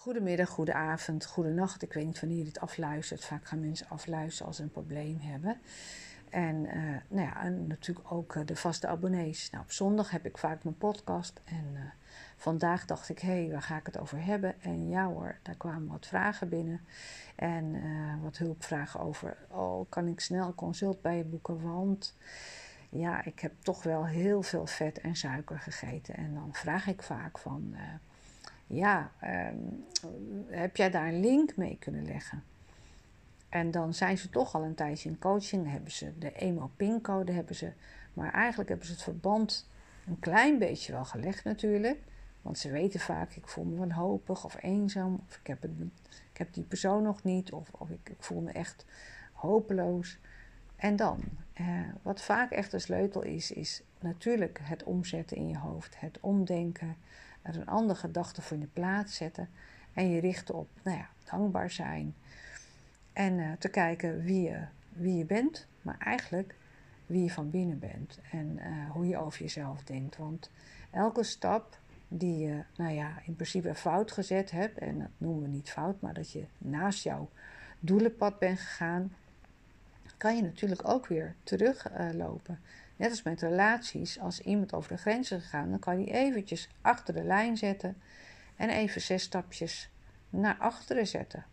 Goedemiddag, goede avond, goede nacht. Ik weet niet wanneer je dit afluistert. Vaak gaan mensen afluisteren als ze een probleem hebben. En, uh, nou ja, en natuurlijk ook uh, de vaste abonnees. Nou, op zondag heb ik vaak mijn podcast. En uh, vandaag dacht ik, hé, hey, waar ga ik het over hebben? En ja hoor, daar kwamen wat vragen binnen. En wat hulpvragen over, oh, kan ik snel consult bij je boeken? Want ja, ik heb toch wel heel veel vet en suiker gegeten. En dan vraag ik vaak van ja, um, heb jij daar een link mee kunnen leggen? En dan zijn ze toch al een tijdje in coaching, hebben ze de emo-pincode, hebben ze, maar eigenlijk hebben ze het verband een klein beetje wel gelegd natuurlijk. Want ze weten vaak, ik voel me wanhopig of eenzaam, of ik heb, ik heb die persoon nog niet, of, of ik, ik voel me echt hopeloos. En dan, eh, wat vaak echt een sleutel is, is natuurlijk het omzetten in je hoofd, het omdenken, er een andere gedachte voor in de plaats zetten en je richten op nou ja, dankbaar zijn. En uh, te kijken wie je, wie je bent, maar eigenlijk wie je van binnen bent en uh, hoe je over jezelf denkt. Want elke stap die je, nou ja, in principe fout gezet hebt, en dat noemen we niet fout, maar dat je naast jouw doelenpad bent gegaan, kan je natuurlijk ook weer teruglopen. Net als met relaties, als iemand over de grenzen is gegaan, dan kan je eventjes achter de lijn zetten en even zes stapjes naar achteren zetten.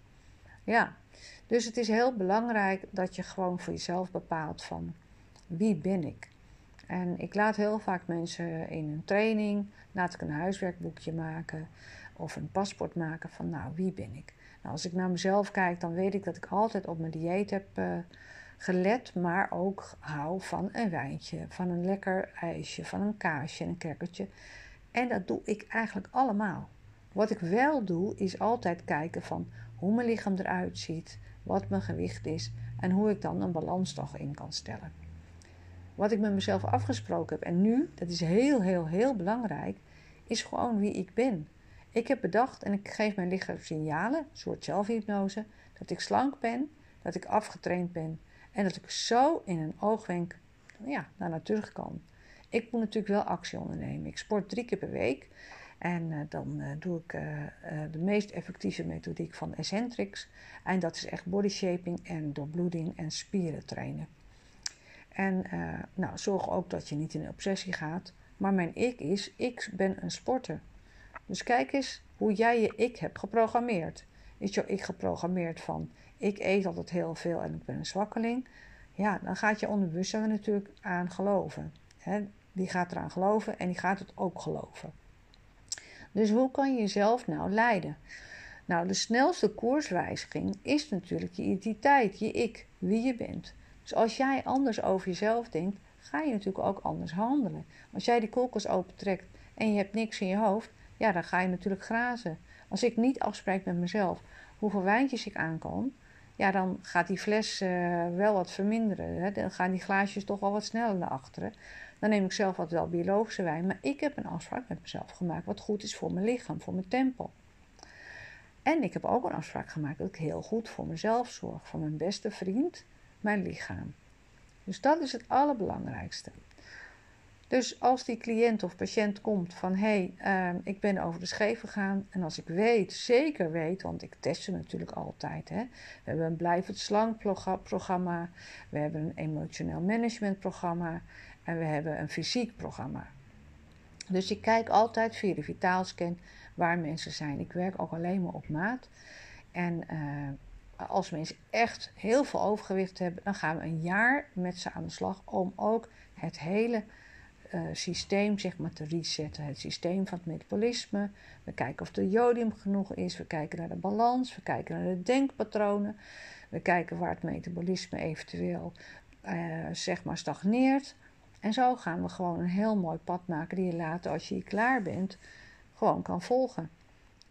Ja, dus het is heel belangrijk dat je gewoon voor jezelf bepaalt van wie ben ik. En ik laat heel vaak mensen in een training, laat ik een huiswerkboekje maken of een paspoort maken van nou wie ben ik. Nou, als ik naar mezelf kijk, dan weet ik dat ik altijd op mijn dieet heb uh, gelet, maar ook hou van een wijntje, van een lekker ijsje, van een kaasje en een crackertje. En dat doe ik eigenlijk allemaal. Wat ik wel doe, is altijd kijken van hoe mijn lichaam eruit ziet, wat mijn gewicht is en hoe ik dan een balans toch in kan stellen. Wat ik met mezelf afgesproken heb en nu, dat is heel, heel, heel belangrijk, is gewoon wie ik ben. Ik heb bedacht en ik geef mijn lichaam signalen, een soort zelfhypnose, dat ik slank ben, dat ik afgetraind ben, en dat ik zo in een oogwenk ja, naar terug kan. Ik moet natuurlijk wel actie ondernemen. Ik sport drie keer per week. En uh, dan uh, doe ik uh, de meest effectieve methodiek van Eccentrics. En dat is echt body shaping en doorbloeding en spieren trainen. En nou, zorg ook dat je niet in een obsessie gaat. Maar mijn ik is, ik ben een sporter. Dus kijk eens hoe jij je ik hebt geprogrammeerd. Is jouw ik geprogrammeerd van ik eet altijd heel veel en ik ben een zwakkeling. Ja, dan gaat je onderbewustzijn er natuurlijk aan geloven. die gaat eraan geloven en die gaat het ook geloven. Dus hoe kan je jezelf nou leiden? Nou, de snelste koerswijziging is natuurlijk je identiteit, je ik, wie je bent. Dus als jij anders over jezelf denkt, ga je natuurlijk ook anders handelen. Als jij die koelkast opentrekt en je hebt niks in je hoofd, ja, dan ga je natuurlijk grazen. Als ik niet afspreek met mezelf hoeveel wijntjes ik aan kan, ja, dan gaat die fles uh, wel wat verminderen. Hè? Dan gaan die glaasjes toch wel wat sneller naar achteren. Dan neem ik zelf wat wel biologische wijn. Maar ik heb een afspraak met mezelf gemaakt wat goed is voor mijn lichaam, voor mijn tempo. En ik heb ook een afspraak gemaakt dat ik heel goed voor mezelf zorg. Voor mijn beste vriend, mijn lichaam. Dus dat is het allerbelangrijkste. Dus als die cliënt of patiënt komt van hé, hey, uh, ik ben over de scheef gegaan. En als ik weet, zeker weet, want ik test ze natuurlijk altijd. Hè. We hebben een blijvend slank programma. We hebben een emotioneel management programma. En we hebben een fysiek programma. Dus ik kijk altijd via de vitaalscan waar mensen zijn. Ik werk ook alleen maar op maat. En uh, als mensen echt heel veel overgewicht hebben, dan gaan we een jaar met ze aan de slag om ook het hele uh, systeem zeg maar, te resetten. Het systeem van het metabolisme. We kijken of er jodium genoeg is. We kijken naar de balans. We kijken naar de denkpatronen. We kijken waar het metabolisme eventueel uh, zeg maar stagneert. En zo gaan we gewoon een heel mooi pad maken die je later, als je hier klaar bent, gewoon kan volgen.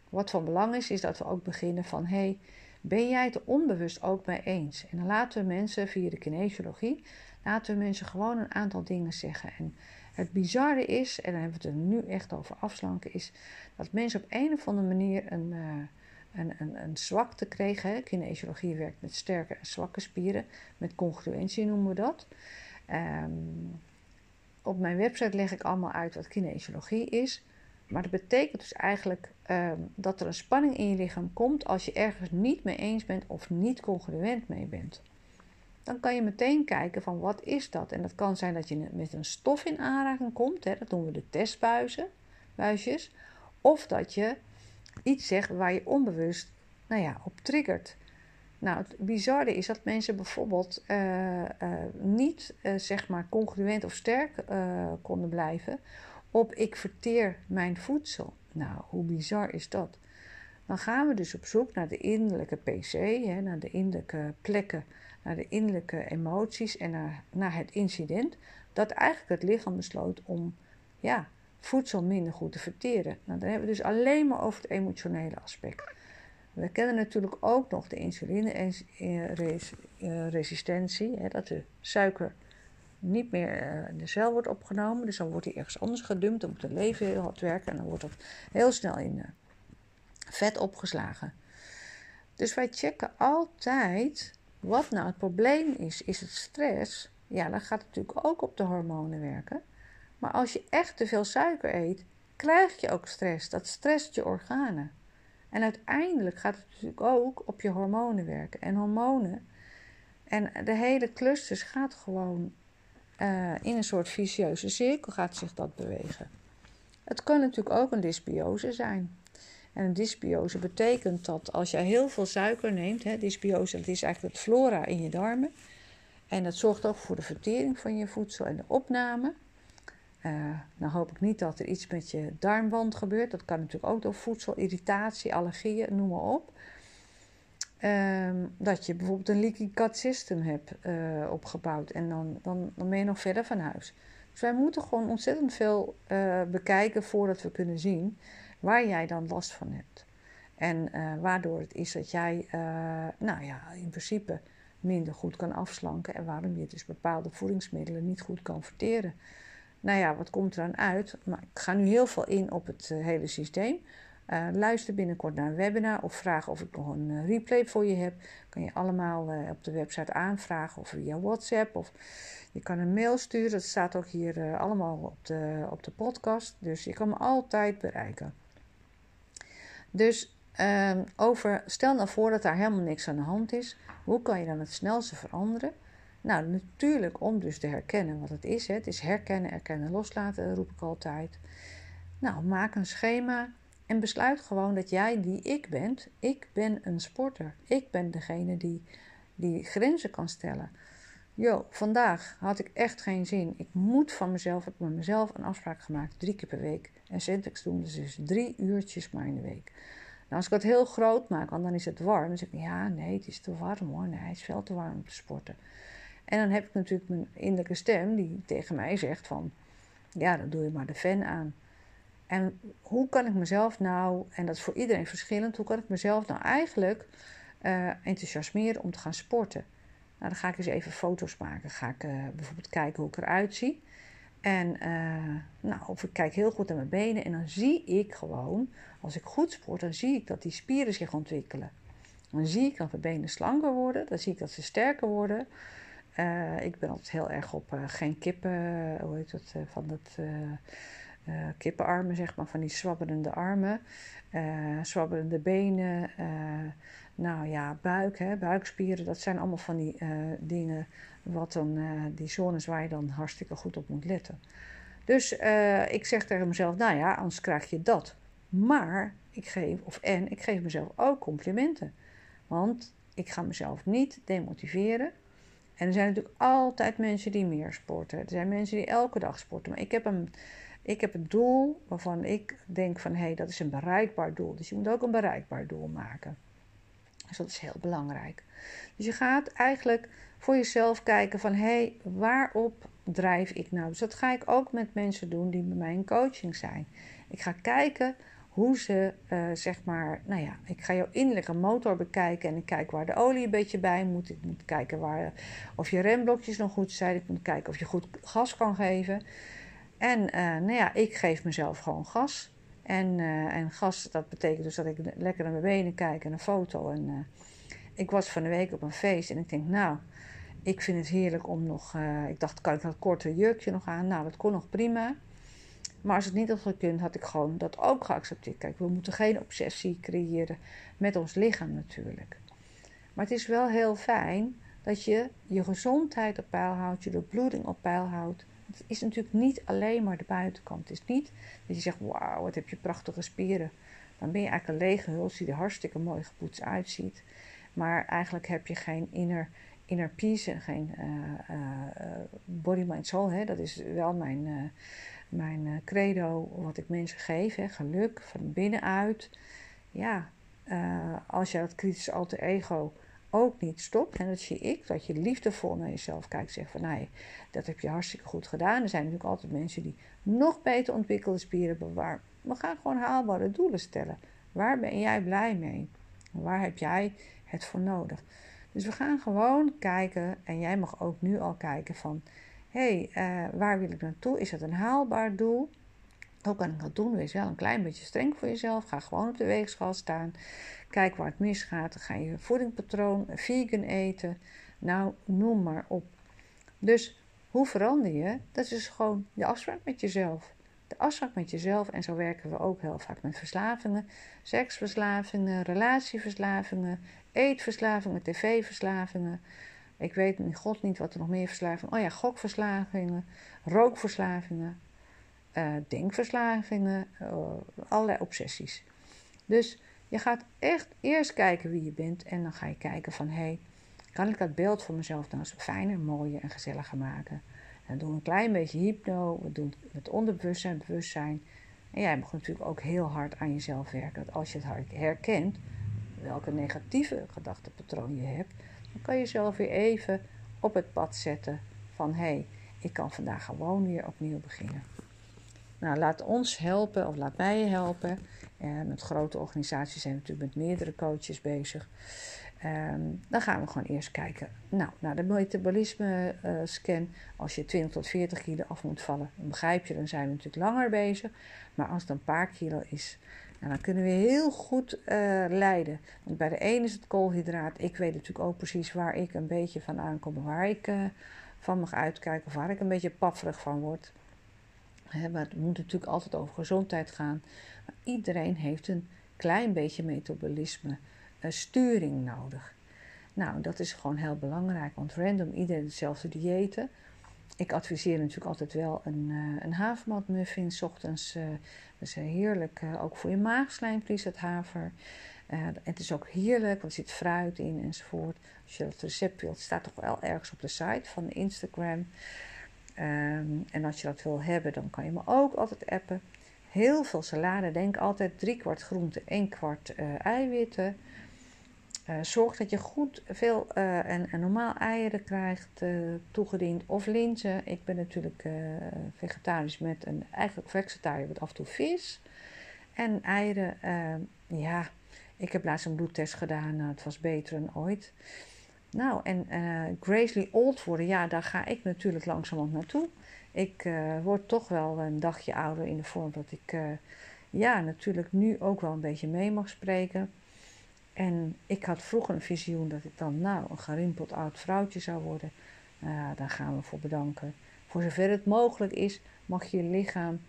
Wat van belang is, is dat we ook beginnen van: hey, ben jij het onbewust ook mee eens? En dan laten we mensen via de kinesiologie, laten we mensen gewoon een aantal dingen zeggen. En het bizarre is, en dan hebben we het er nu echt over afslanken, is dat mensen op een of andere manier een, uh, een, een, een zwakte kregen. Kinesiologie werkt met sterke en zwakke spieren, met congruentie noemen we dat. Um, op mijn website leg ik allemaal uit wat kinesiologie is. Maar dat betekent dus eigenlijk ehm, dat er een spanning in je lichaam komt als je ergens niet mee eens bent of niet congruent mee bent. Dan kan je meteen kijken van wat is dat? En dat kan zijn dat je met een stof in aanraking komt, hè, dat noemen we de testbuisjes. Of dat je iets zegt waar je onbewust nou ja, op triggert. Nou, het bizarre is dat mensen bijvoorbeeld uh, uh, niet uh, zeg maar congruent of sterk konden blijven op ik verteer mijn voedsel. Nou, hoe bizar is dat? Dan gaan we dus op zoek naar de innerlijke PC, hè, naar de innerlijke plekken, naar de innerlijke emoties en naar, naar het incident dat eigenlijk het lichaam besloot om ja, voedsel minder goed te verteren. Nou, dan hebben we dus alleen maar over het emotionele aspect. We kennen natuurlijk ook nog de insulineresistentie, dat de suiker niet meer eh, in de cel wordt opgenomen. Dus dan wordt hij ergens anders gedumpt, dan moet de lever heel hard werken en dan wordt het heel snel in eh, vet opgeslagen. Dus wij checken altijd wat nou het probleem is. Is het stress? Ja, dan gaat het natuurlijk ook op de hormonen werken. Maar als je echt te veel suiker eet, krijg je ook stress. Dat stresst je organen. En uiteindelijk gaat het natuurlijk ook op je hormonen werken. En hormonen en de hele clusters gaat gewoon uh, in een soort vicieuze cirkel gaat zich dat bewegen. Het kan natuurlijk ook een dysbiose zijn. En een dysbiose betekent dat als jij heel veel suiker neemt, hè, dysbiose dat is eigenlijk het flora in je darmen. En dat zorgt ook voor de vertering van je voedsel en de opname. Uh, nou hoop ik niet dat er iets met je darmwand gebeurt. Dat kan natuurlijk ook door voedsel, irritatie, allergieën, noem maar op. Um, dat je bijvoorbeeld een leaky gut system hebt uh, opgebouwd en dan, dan, dan ben je nog verder van huis. Dus wij moeten gewoon ontzettend veel uh, bekijken voordat we kunnen zien waar jij dan last van hebt. En uh, waardoor het is dat jij, nou ja, in principe minder goed kan afslanken en waarom je dus bepaalde voedingsmiddelen niet goed kan verteren. Nou ja, wat komt er dan uit? Maar ik ga nu heel veel in op het hele systeem. Luister binnenkort naar een webinar of vraag of ik nog een replay voor je heb. Kan je allemaal op de website aanvragen of via WhatsApp. Of je kan een mail sturen. Dat staat ook hier allemaal op de, op de podcast. Dus je kan me altijd bereiken. Dus ehm, over, stel nou voor dat daar helemaal niks aan de hand is. Hoe kan je dan het snelste veranderen? Nou, natuurlijk om dus te herkennen wat het is. Het is herkennen, erkennen, loslaten, roep ik altijd. Nou, maak een schema en besluit gewoon dat jij die ik bent. Ik ben een sporter. Ik ben degene die, die grenzen kan stellen. Jo, vandaag had ik echt geen zin. Ik moet van mezelf, ik heb met mezelf een afspraak gemaakt, drie keer per week. En Syntax doen dus, dus drie uurtjes maar in de week. Nou, als ik het heel groot maak, want dan is het warm. Dan zeg ik, ja, nee, het is te warm hoor. Nee, het is veel te warm om te sporten. En dan heb ik natuurlijk mijn innerlijke stem die tegen mij zegt van... Ja, dan doe je maar de fan aan. En hoe kan ik mezelf nou, en dat is voor iedereen verschillend, hoe kan ik mezelf nou eigenlijk uh, enthousiasmeren om te gaan sporten? Nou, dan ga ik eens even foto's maken. Ga ik uh, bijvoorbeeld kijken hoe ik eruit zie. En uh, nou, of ik kijk heel goed naar mijn benen. En dan zie ik gewoon, als ik goed sport, dan zie ik dat die spieren zich ontwikkelen. Dan zie ik dat mijn benen slanker worden. Dan zie ik dat ze sterker worden. ik ben altijd heel erg op geen kippen, hoe heet dat, van dat kippenarmen, zeg maar, van die zwabberende armen, zwabberende benen, nou ja, buik, hè, buikspieren, dat zijn allemaal van die dingen, wat dan, die zones waar je dan hartstikke goed op moet letten. Dus ik zeg tegen mezelf, nou ja, anders krijg je dat. Maar ik geef, of en, ik geef mezelf ook complimenten. Want ik ga mezelf niet demotiveren. En er zijn natuurlijk altijd mensen die meer sporten. Er zijn mensen die elke dag sporten. Maar ik heb een ik heb een doel waarvan ik denk van hé, hey, dat is een bereikbaar doel. Dus je moet ook een bereikbaar doel maken. Dus dat is heel belangrijk. Dus je gaat eigenlijk voor jezelf kijken van hé, hey, waarop drijf ik nou? Dus dat ga ik ook met mensen doen die bij mij in coaching zijn. Ik ga kijken hoe ze, uh, zeg maar, nou ja, ik ga jouw innerlijke motor bekijken en ik kijk waar de olie een beetje bij moet. Ik moet kijken waar, of je remblokjes nog goed zijn. Ik moet kijken of je goed gas kan geven. En uh, nou ja, ik geef mezelf gewoon gas. En, uh, en gas, dat betekent dus dat ik lekker naar mijn benen kijk en een foto. En uh, ik was van de week op een feest en ik denk, nou, ik vind het heerlijk om nog... ik dacht, kan ik dat korte jurkje nog aan? Nou, dat kon nog prima. Maar als het niet had gekund, had ik gewoon dat ook geaccepteerd. Kijk, we moeten geen obsessie creëren met ons lichaam natuurlijk. Maar het is wel heel fijn dat je je gezondheid op peil houdt, je doorbloeding op peil houdt. Het is natuurlijk niet alleen maar de buitenkant. Het is niet dat je zegt, wauw, wat heb je prachtige spieren. Dan ben je eigenlijk een lege huls die er hartstikke mooi gepoetst uitziet. Maar eigenlijk heb je geen inner, inner peace en geen uh, uh, body, mind, soul. Hè? Dat is wel mijn, uh, mijn credo wat ik mensen geef. Hè? Geluk van binnenuit. Ja, als je dat kritische alter ego ook niet stopt. En dat zie ik, dat je liefdevol naar jezelf kijkt. Zegt van, nee, dat heb je hartstikke goed gedaan. Er zijn natuurlijk altijd mensen die nog beter ontwikkelde spieren bewaren. We gaan gewoon haalbare doelen stellen. Waar ben jij blij mee? Waar heb jij het voor nodig? Dus we gaan gewoon kijken. En jij mag ook nu al kijken van... Hé, hey, uh, waar wil ik naartoe? Is het een haalbaar doel? Hoe kan ik dat doen? Wees wel een klein beetje streng voor jezelf. Ga gewoon op de weegschaal staan. Kijk waar het misgaat. Ga je voedingspatroon, vegan eten. Nou, noem maar op. Dus hoe verander je? Dat is gewoon de afspraak met jezelf. De afspraak met jezelf. En zo werken we ook heel vaak met verslavingen. Seksverslavingen, relatieverslavingen, eetverslavingen, tv-verslavingen. Ik weet in god niet wat er nog meer verslavingen. Oh ja, gokverslavingen, rookverslavingen, uh, denkverslavingen, uh, allerlei obsessies. Dus je gaat echt eerst kijken wie je bent en dan ga je kijken van hé, hey, kan ik dat beeld voor mezelf nou eens fijner, mooier en gezelliger maken? En dan doen een klein beetje hypno, we doen het onderbewustzijn, bewustzijn. En jij mag natuurlijk ook heel hard aan jezelf werken. Dat als je het herkent, welke negatieve gedachtepatroon je hebt, dan kan je jezelf weer even op het pad zetten van hé, hey, ik kan vandaag gewoon weer opnieuw beginnen. Nou, laat ons helpen of laat mij helpen. Uh, met grote organisaties zijn we natuurlijk met meerdere coaches bezig. Um, dan gaan we gewoon eerst kijken nou, naar de metabolisme uh, scan. Als je 20 tot 40 kilo af moet vallen, begrijp je, dan zijn we natuurlijk langer bezig. Maar als het een paar kilo is, nou, dan kunnen we heel goed uh, leiden. Want bij de ene is het koolhydraat. Ik weet natuurlijk ook precies waar ik een beetje van aankom, waar ik van mag uitkijken of waar ik een beetje pafferig van word. Maar het moet natuurlijk altijd over gezondheid gaan. Maar iedereen heeft een klein beetje metabolisme uh, sturing nodig. Nou, dat is gewoon heel belangrijk, want random iedereen hetzelfde diëten. Ik adviseer natuurlijk altijd wel een, uh, een havermoutmuffin, s ochtends. Uh, dat is heerlijk, ook voor je maagslijmvlies, het haver. het is ook heerlijk, want er zit fruit in enzovoort. Als je dat recept wilt, staat toch wel ergens op de site van Instagram. Um, en als je dat wil hebben, dan kan je me ook altijd appen. Heel veel salade. Denk altijd drie kwart groente, één kwart uh, eiwitten. Uh, zorg dat je goed veel en, en, normaal eieren krijgt toegediend. Of linzen. Ik ben natuurlijk vegetarisch met een eigenlijk vegetariër met af en toe vis. En eieren, ehm, ja, ik heb laatst een bloedtest gedaan. Nou, het was beter dan ooit. Nou, en uh, Old worden, ja, daar ga ik natuurlijk langzamerhand naartoe. Ik uh, word toch wel een dagje ouder in de vorm dat ik, uh, ja, natuurlijk nu ook wel een beetje mee mag spreken. En ik had vroeger een visioen dat ik dan, nou, een gerimpeld oud vrouwtje zou worden. daar gaan we voor bedanken. Voor zover het mogelijk is, mag je je lichaam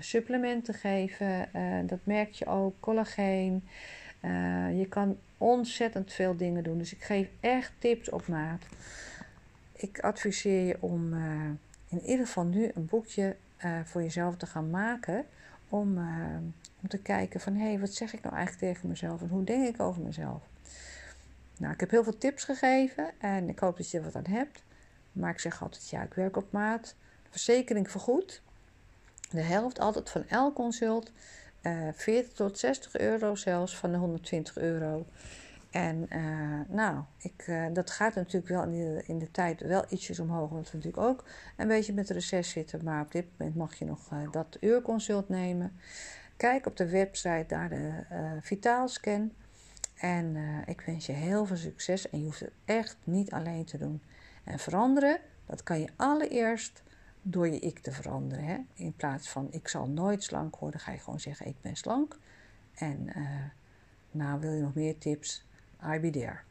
supplementen geven. dat merk je ook, collageen. Je kan ontzettend veel dingen doen. Dus ik geef echt tips op maat. Ik adviseer je om uh, in ieder geval nu een boekje uh, voor jezelf te gaan maken. Om, om te kijken van hé, hey, wat zeg ik nou eigenlijk tegen mezelf en hoe denk ik over mezelf. Nou, ik heb heel veel tips gegeven en ik hoop dat je er wat aan hebt. Maar ik zeg altijd ja, ik werk op maat. Verzekering vergoed. De helft altijd van elk consult. 40 eh, tot 60 euro zelfs van de 120 euro. En uh, nou, ik, uh, dat gaat natuurlijk wel in de, in de, tijd wel ietsjes omhoog, omdat we natuurlijk ook een beetje met reces zitten. Maar op dit moment mag je nog uh, dat uurconsult nemen. Kijk op de website daar de Vitaalscan. En ik wens je heel veel succes en je hoeft het echt niet alleen te doen. En veranderen, dat kan je allereerst door je ik te veranderen. Hè? In plaats van ik zal nooit slank worden, ga je gewoon zeggen ik ben slank. En uh, nou wil je nog meer tips, I'll be there.